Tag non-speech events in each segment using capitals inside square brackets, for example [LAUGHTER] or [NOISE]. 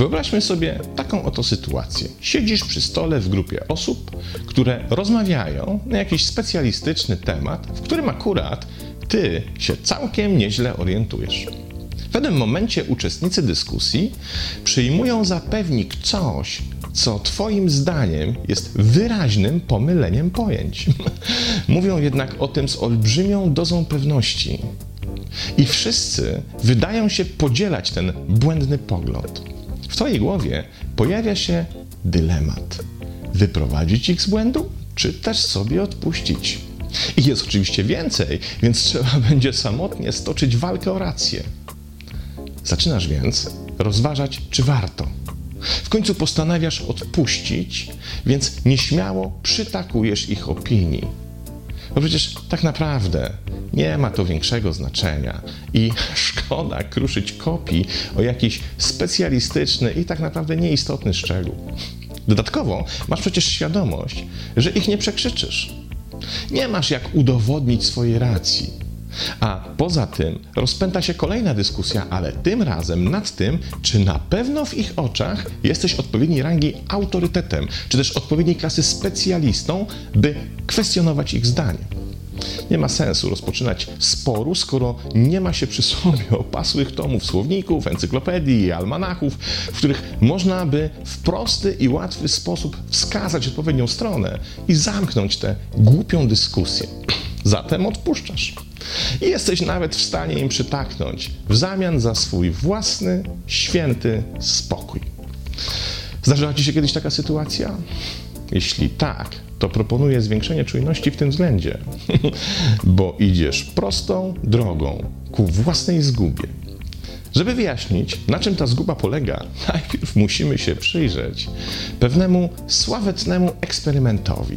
Wyobraźmy sobie taką oto sytuację. Siedzisz przy stole w grupie osób, które rozmawiają na jakiś specjalistyczny temat, w którym akurat ty się całkiem nieźle orientujesz. W pewnym momencie uczestnicy dyskusji przyjmują za pewnik coś, co Twoim zdaniem jest wyraźnym pomyleniem pojęć. [LAUGHS] Mówią jednak o tym z olbrzymią dozą pewności. I wszyscy wydają się podzielać ten błędny pogląd. W Twojej głowie pojawia się dylemat: wyprowadzić ich z błędu, czy też sobie odpuścić? I jest oczywiście więcej, więc trzeba [LAUGHS] będzie samotnie stoczyć walkę o rację. Zaczynasz więc rozważać, czy warto. W końcu postanawiasz odpuścić, więc nieśmiało przytakujesz ich opinii. Bo przecież tak naprawdę nie ma to większego znaczenia i [LAUGHS] szkoda kruszyć kopii o jakiś specjalistyczny i tak naprawdę nieistotny szczegół. Dodatkowo masz przecież świadomość, że ich nie przekrzyczysz. Nie masz jak udowodnić swojej racji. A poza tym rozpęta się kolejna dyskusja, ale tym razem nad tym, czy na pewno w ich oczach jesteś odpowiedniej rangi autorytetem, czy też odpowiedniej klasy specjalistą, by kwestionować ich zdanie. Nie ma sensu rozpoczynać sporu, skoro nie ma się przy sobie [LAUGHS] opasłych tomów słowników, encyklopedii i almanachów, w których można by w prosty i łatwy sposób wskazać odpowiednią stronę i zamknąć tę głupią dyskusję. [CLEARS THROAT] Zatem odpuszczasz. I jesteś nawet w stanie im przytaknąć w zamian za swój własny, święty spokój. Zdarzyła Ci się kiedyś taka sytuacja? Jeśli tak, to proponuję zwiększenie czujności w tym względzie, [LAUGHS] bo idziesz prostą drogą ku własnej zgubie. Żeby wyjaśnić, na czym ta zguba polega, [LAUGHS] najpierw musimy się przyjrzeć pewnemu sławetnemu eksperymentowi,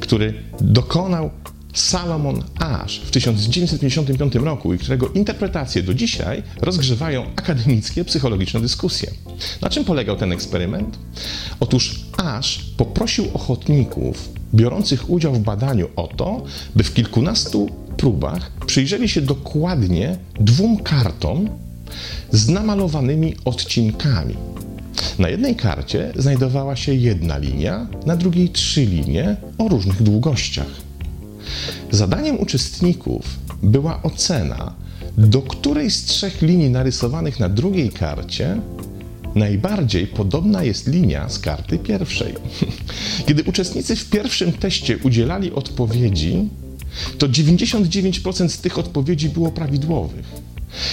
który dokonał Salomon Ash w 1955 roku i którego interpretacje do dzisiaj rozgrzewają akademickie, psychologiczne dyskusje. Na czym polegał ten eksperyment? Otóż Ash poprosił ochotników biorących udział w badaniu o to, by w kilkunastu próbach przyjrzeli się dokładnie dwóm kartom z namalowanymi odcinkami. Na jednej karcie znajdowała się jedna linia, na drugiej trzy linie o różnych długościach. Zadaniem uczestników była ocena, do której z trzech linii narysowanych na drugiej karcie najbardziej podobna jest linia z karty pierwszej. [LAUGHS] Kiedy uczestnicy w pierwszym teście udzielali odpowiedzi, to 99% z tych odpowiedzi było prawidłowych.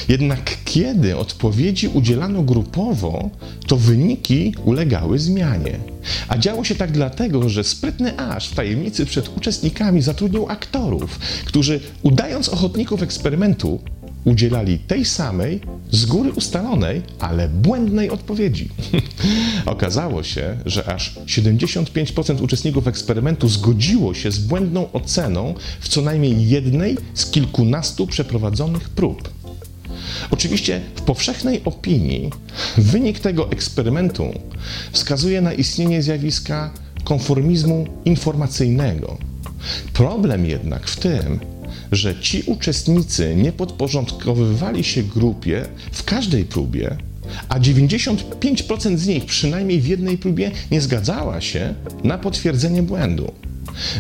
Jednak kiedy odpowiedzi udzielano grupowo, to wyniki ulegały zmianie. A działo się tak dlatego, że sprytny aż w tajemnicy przed uczestnikami zatrudnił aktorów, którzy udając ochotników eksperymentu, udzielali tej samej, z góry ustalonej, ale błędnej odpowiedzi. [LAUGHS] Okazało się, że aż 75% uczestników eksperymentu zgodziło się z błędną oceną w co najmniej jednej z kilkunastu przeprowadzonych prób. Oczywiście w powszechnej opinii wynik tego eksperymentu wskazuje na istnienie zjawiska konformizmu informacyjnego. Problem jednak w tym, że ci uczestnicy nie podporządkowywali się grupie w każdej próbie, a 95% z nich przynajmniej w jednej próbie nie zgadzała się na potwierdzenie błędu.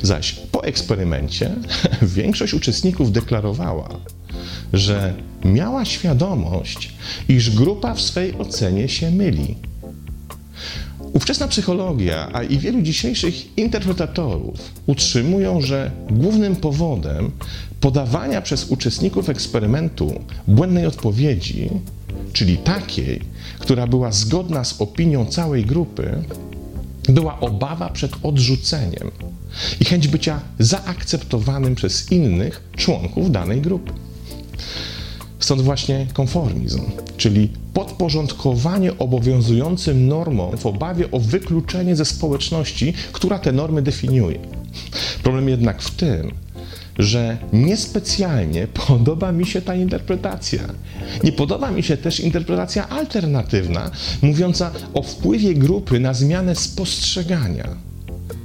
Zaś po eksperymencie [LAUGHS] większość uczestników deklarowała, że miała świadomość, iż grupa w swej ocenie się myli. Ówczesna psychologia, a i wielu dzisiejszych interpretatorów utrzymują, że głównym powodem podawania przez uczestników eksperymentu błędnej odpowiedzi, czyli takiej, która była zgodna z opinią całej grupy, była obawa przed odrzuceniem i chęć bycia zaakceptowanym przez innych członków danej grupy. Stąd właśnie konformizm, czyli podporządkowanie obowiązującym normom w obawie o wykluczenie ze społeczności, która te normy definiuje. Problem jednak w tym, że niespecjalnie podoba mi się ta interpretacja. Nie podoba mi się też interpretacja alternatywna, mówiąca o wpływie grupy na zmianę spostrzegania.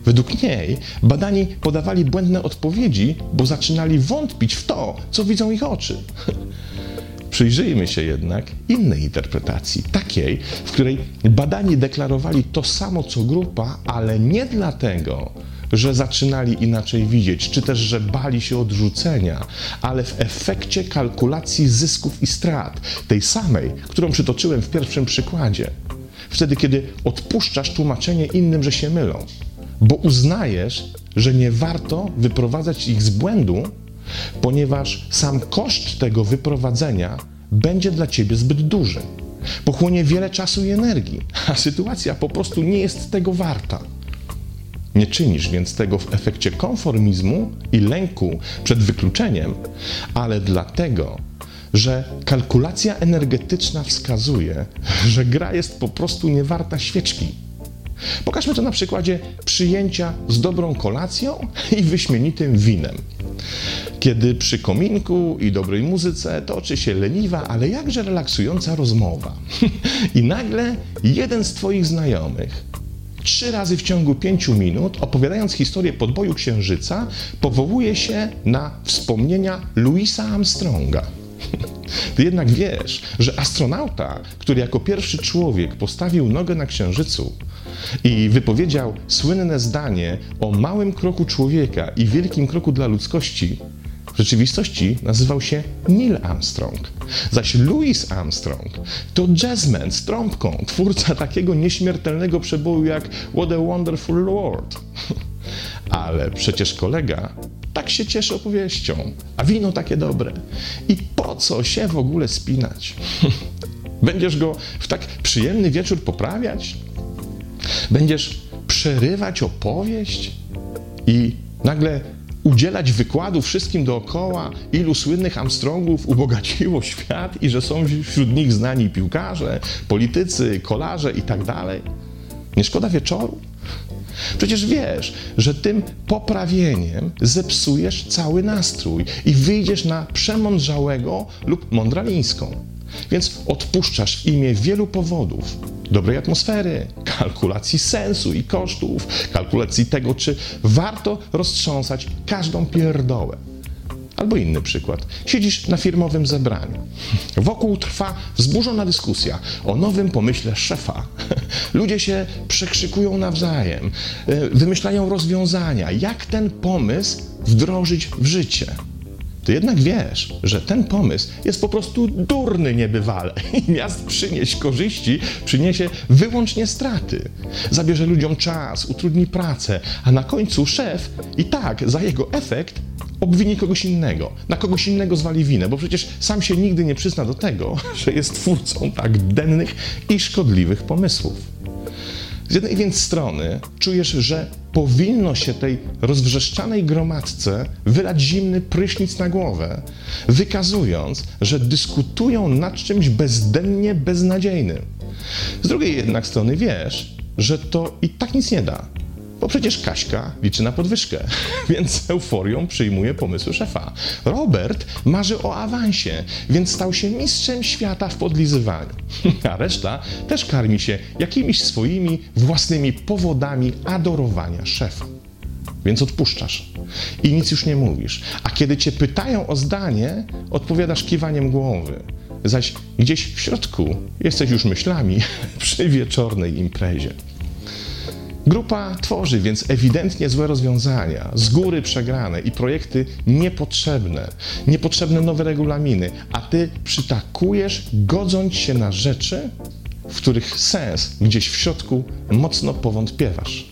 Według niej badani podawali błędne odpowiedzi, bo zaczynali wątpić w to, co widzą ich oczy. Przyjrzyjmy się jednak innej interpretacji, takiej, w której badani deklarowali to samo co grupa, ale nie dlatego, że zaczynali inaczej widzieć, czy też, że bali się odrzucenia, ale w efekcie kalkulacji zysków i strat, tej samej, którą przytoczyłem w pierwszym przykładzie. Wtedy, kiedy odpuszczasz tłumaczenie innym, że się mylą, bo uznajesz, że nie warto wyprowadzać ich z błędu, ponieważ sam koszt tego wyprowadzenia będzie dla ciebie zbyt duży. Pochłonie wiele czasu i energii, a sytuacja po prostu nie jest tego warta. Nie czynisz więc tego w efekcie konformizmu i lęku przed wykluczeniem, ale dlatego, że kalkulacja energetyczna wskazuje, że gra jest po prostu niewarta świeczki. Pokażmy to na przykładzie przyjęcia z dobrą kolacją i wyśmienitym winem. Kiedy przy kominku i dobrej muzyce toczy się leniwa, ale jakże relaksująca rozmowa. I nagle jeden z Twoich znajomych trzy razy w ciągu pięciu minut, opowiadając historię podboju Księżyca, powołuje się na wspomnienia Louisa Armstronga. Ty [LAUGHS] jednak wiesz, że astronauta, który jako pierwszy człowiek postawił nogę na Księżycu i wypowiedział słynne zdanie o małym kroku człowieka i wielkim kroku dla ludzkości, w rzeczywistości nazywał się Neil Armstrong. Zaś Louis Armstrong to jazzman z trąbką, twórca takiego nieśmiertelnego przeboju jak What a Wonderful World. [LAUGHS] Ale przecież kolega tak się cieszy opowieścią, a wino takie dobre. I po co się w ogóle spinać? [LAUGHS] Będziesz go w tak przyjemny wieczór poprawiać? Będziesz przerywać opowieść i nagle udzielać wykładu wszystkim dookoła, ilu słynnych Armstrongów ubogaciło świat i że są wśród nich znani piłkarze, politycy, kolarze i tak. Nie szkoda wieczoru? Przecież wiesz, że tym poprawieniem zepsujesz cały nastrój i wyjdziesz na przemądrzałego lub mądralińską. Więc odpuszczasz imię wielu powodów. Dobrej atmosfery, kalkulacji sensu i kosztów, kalkulacji tego, czy warto roztrząsać każdą pierdołę. Albo inny przykład. Siedzisz na firmowym zebraniu. Wokół trwa wzburzona dyskusja o nowym pomyśle szefa. [LAUGHS] Ludzie się przekrzykują nawzajem, e, wymyślają rozwiązania, jak ten pomysł wdrożyć w życie. Ty jednak wiesz, że ten pomysł jest po prostu durny niebywale [LAUGHS] i miast przynieść korzyści przyniesie wyłącznie straty. Zabierze ludziom czas, utrudni pracę, a na końcu szef i tak za jego efekt obwini kogoś innego, na kogoś innego zwali winę, bo przecież sam się nigdy nie przyzna do tego, [LAUGHS] że jest twórcą tak dennych i szkodliwych pomysłów. Z jednej więc strony czujesz, że powinno się tej rozwrzeszczanej gromadce wylać zimny prysznic na głowę, wykazując, że dyskutują nad czymś bezdennie beznadziejnym. Z drugiej jednak strony wiesz, że to i tak nic nie da, bo przecież Kaśka liczy na podwyżkę, [LAUGHS] więc euforią przyjmuje pomysły szefa. Robert marzy o awansie, więc stał się mistrzem świata w podlizywaniu. [LAUGHS] A reszta też karmi się jakimiś swoimi własnymi powodami adorowania szefa. Więc odpuszczasz i nic już nie mówisz. A kiedy cię pytają o zdanie, odpowiadasz kiwaniem głowy. Zaś gdzieś w środku jesteś już myślami [LAUGHS] przy wieczornej imprezie. Grupa tworzy więc ewidentnie złe rozwiązania, z góry przegrane i projekty niepotrzebne, niepotrzebne nowe regulaminy, a ty przytakujesz, godząc się na rzeczy, w których sens gdzieś w środku mocno powątpiewasz.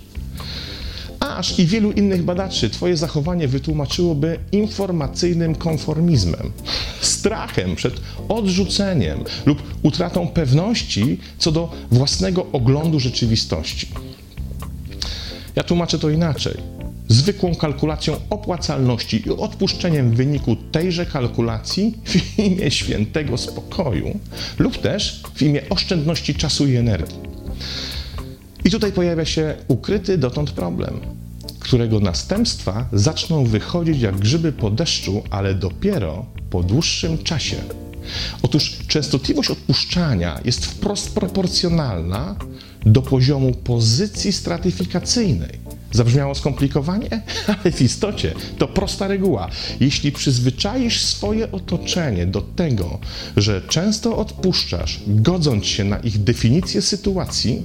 Aż i wielu innych badaczy Twoje zachowanie wytłumaczyłoby informacyjnym konformizmem, strachem przed odrzuceniem lub utratą pewności co do własnego oglądu rzeczywistości. Ja tłumaczę to inaczej. Zwykłą kalkulacją opłacalności i odpuszczeniem wyniku tejże kalkulacji w imię świętego spokoju lub też w imię oszczędności czasu i energii. I tutaj pojawia się ukryty dotąd problem, którego następstwa zaczną wychodzić jak grzyby po deszczu, ale dopiero po dłuższym czasie. Otóż częstotliwość odpuszczania jest wprost proporcjonalna do poziomu pozycji stratyfikacyjnej, Zabrzmiało skomplikowanie, [LAUGHS] ale w istocie to prosta reguła. Jeśli przyzwyczaisz swoje otoczenie do tego, że często odpuszczasz, godząc się na ich definicję sytuacji,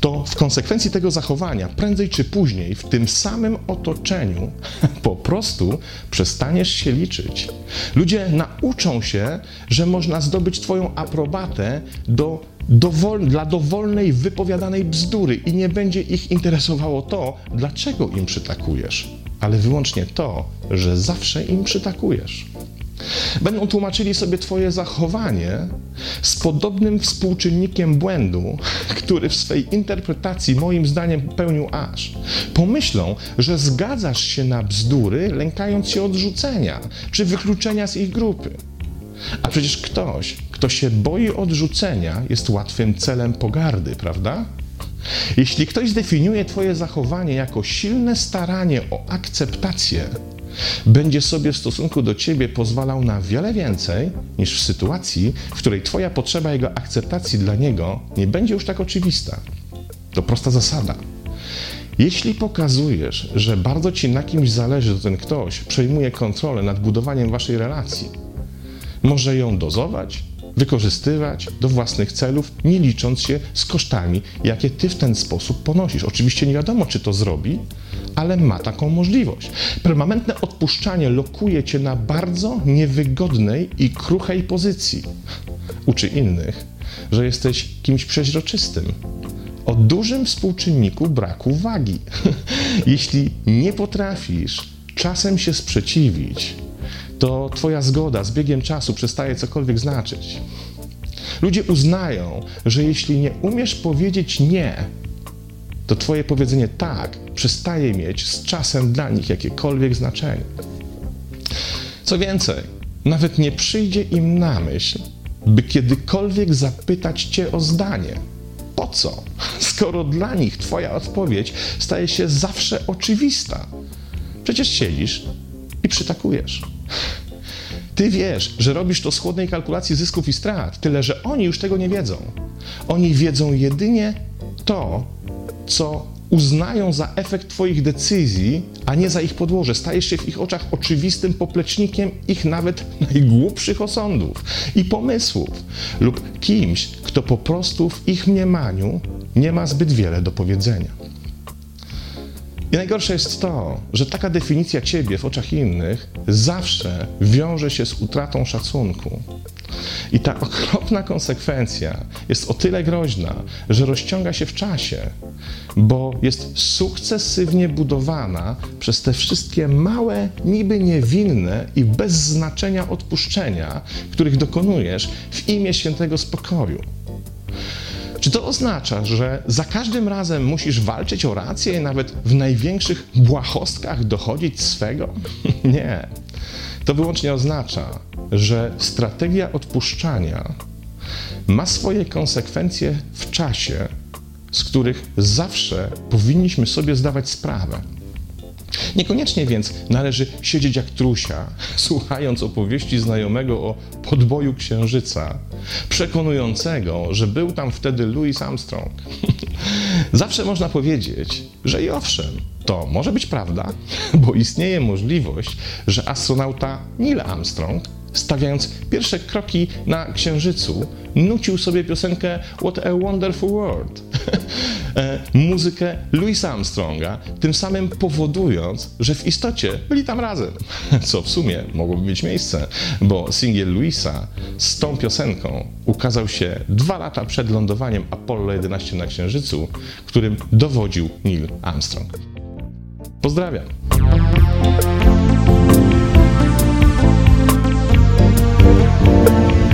to w konsekwencji tego zachowania, prędzej czy później, w tym samym otoczeniu, [LAUGHS] po prostu przestaniesz się liczyć. Ludzie nauczą się, że można zdobyć Twoją aprobatę do dowol, dla dowolnej wypowiadanej bzdury i nie będzie ich interesowało to, dlaczego im przytakujesz, ale wyłącznie to, że zawsze im przytakujesz. Będą tłumaczyli sobie Twoje zachowanie z podobnym współczynnikiem błędu, który w swej interpretacji moim zdaniem pełnił aż. Pomyślą, że zgadzasz się na bzdury, lękając się odrzucenia czy wykluczenia z ich grupy. A przecież ktoś, kto się boi odrzucenia, jest łatwym celem pogardy, prawda? Jeśli ktoś zdefiniuje Twoje zachowanie jako silne staranie o akceptację, będzie sobie w stosunku do Ciebie pozwalał na wiele więcej niż w sytuacji, w której Twoja potrzeba jego akceptacji dla niego nie będzie już tak oczywista. To prosta zasada. Jeśli pokazujesz, że bardzo Ci na kimś zależy, to ten ktoś przejmuje kontrolę nad budowaniem Waszej relacji. Może ją dozować, wykorzystywać do własnych celów, nie licząc się z kosztami, jakie ty w ten sposób ponosisz. Oczywiście nie wiadomo, czy to zrobi, ale ma taką możliwość. Permanentne odpuszczanie lokuje cię na bardzo niewygodnej i kruchej pozycji. Uczy innych, że jesteś kimś przeźroczystym, o dużym współczynniku braku wagi. [LAUGHS] Jeśli nie potrafisz czasem się sprzeciwić, to Twoja zgoda z biegiem czasu przestaje cokolwiek znaczyć. Ludzie uznają, że jeśli nie umiesz powiedzieć nie, to Twoje powiedzenie tak przestaje mieć z czasem dla nich jakiekolwiek znaczenie. Co więcej, nawet nie przyjdzie im na myśl, by kiedykolwiek zapytać Cię o zdanie. Po co? Skoro dla nich Twoja odpowiedź staje się zawsze oczywista. Przecież siedzisz i przytakujesz. Ty wiesz, że robisz to z chłodnej kalkulacji zysków i strat, tyle że oni już tego nie wiedzą. Oni wiedzą jedynie to, co uznają za efekt Twoich decyzji, a nie za ich podłoże. Stajesz się w ich oczach oczywistym poplecznikiem ich nawet [LAUGHS] najgłupszych osądów i pomysłów, lub kimś, kto po prostu w ich mniemaniu nie ma zbyt wiele do powiedzenia. I najgorsze jest to, że taka definicja ciebie w oczach innych zawsze wiąże się z utratą szacunku. I ta okropna konsekwencja jest o tyle groźna, że rozciąga się w czasie, bo jest sukcesywnie budowana przez te wszystkie małe, niby niewinne i bez znaczenia odpuszczenia, których dokonujesz w imię świętego spokoju. Czy to oznacza, że za każdym razem musisz walczyć o rację i nawet w największych błahostkach dochodzić swego? [LAUGHS] Nie. To wyłącznie oznacza, że strategia odpuszczania ma swoje konsekwencje w czasie, z których zawsze powinniśmy sobie zdawać sprawę. Niekoniecznie więc należy siedzieć jak trusia, [LAUGHS] słuchając opowieści znajomego o podboju księżyca, przekonującego, że był tam wtedy Louis Armstrong. [LAUGHS] Zawsze można powiedzieć, że i owszem, to może być prawda, [LAUGHS] bo istnieje możliwość, że astronauta Neil Armstrong stawiając pierwsze kroki na Księżycu, nucił sobie piosenkę What a Wonderful World, [LAUGHS] e, muzykę Louisa Armstronga, tym samym powodując, że w istocie byli tam razem, [LAUGHS] co w sumie mogłoby mieć miejsce, bo singiel Louisa z tą piosenką ukazał się dwa lata przed lądowaniem Apollo 11 na Księżycu, którym dowodził Neil Armstrong. Pozdrawiam! You.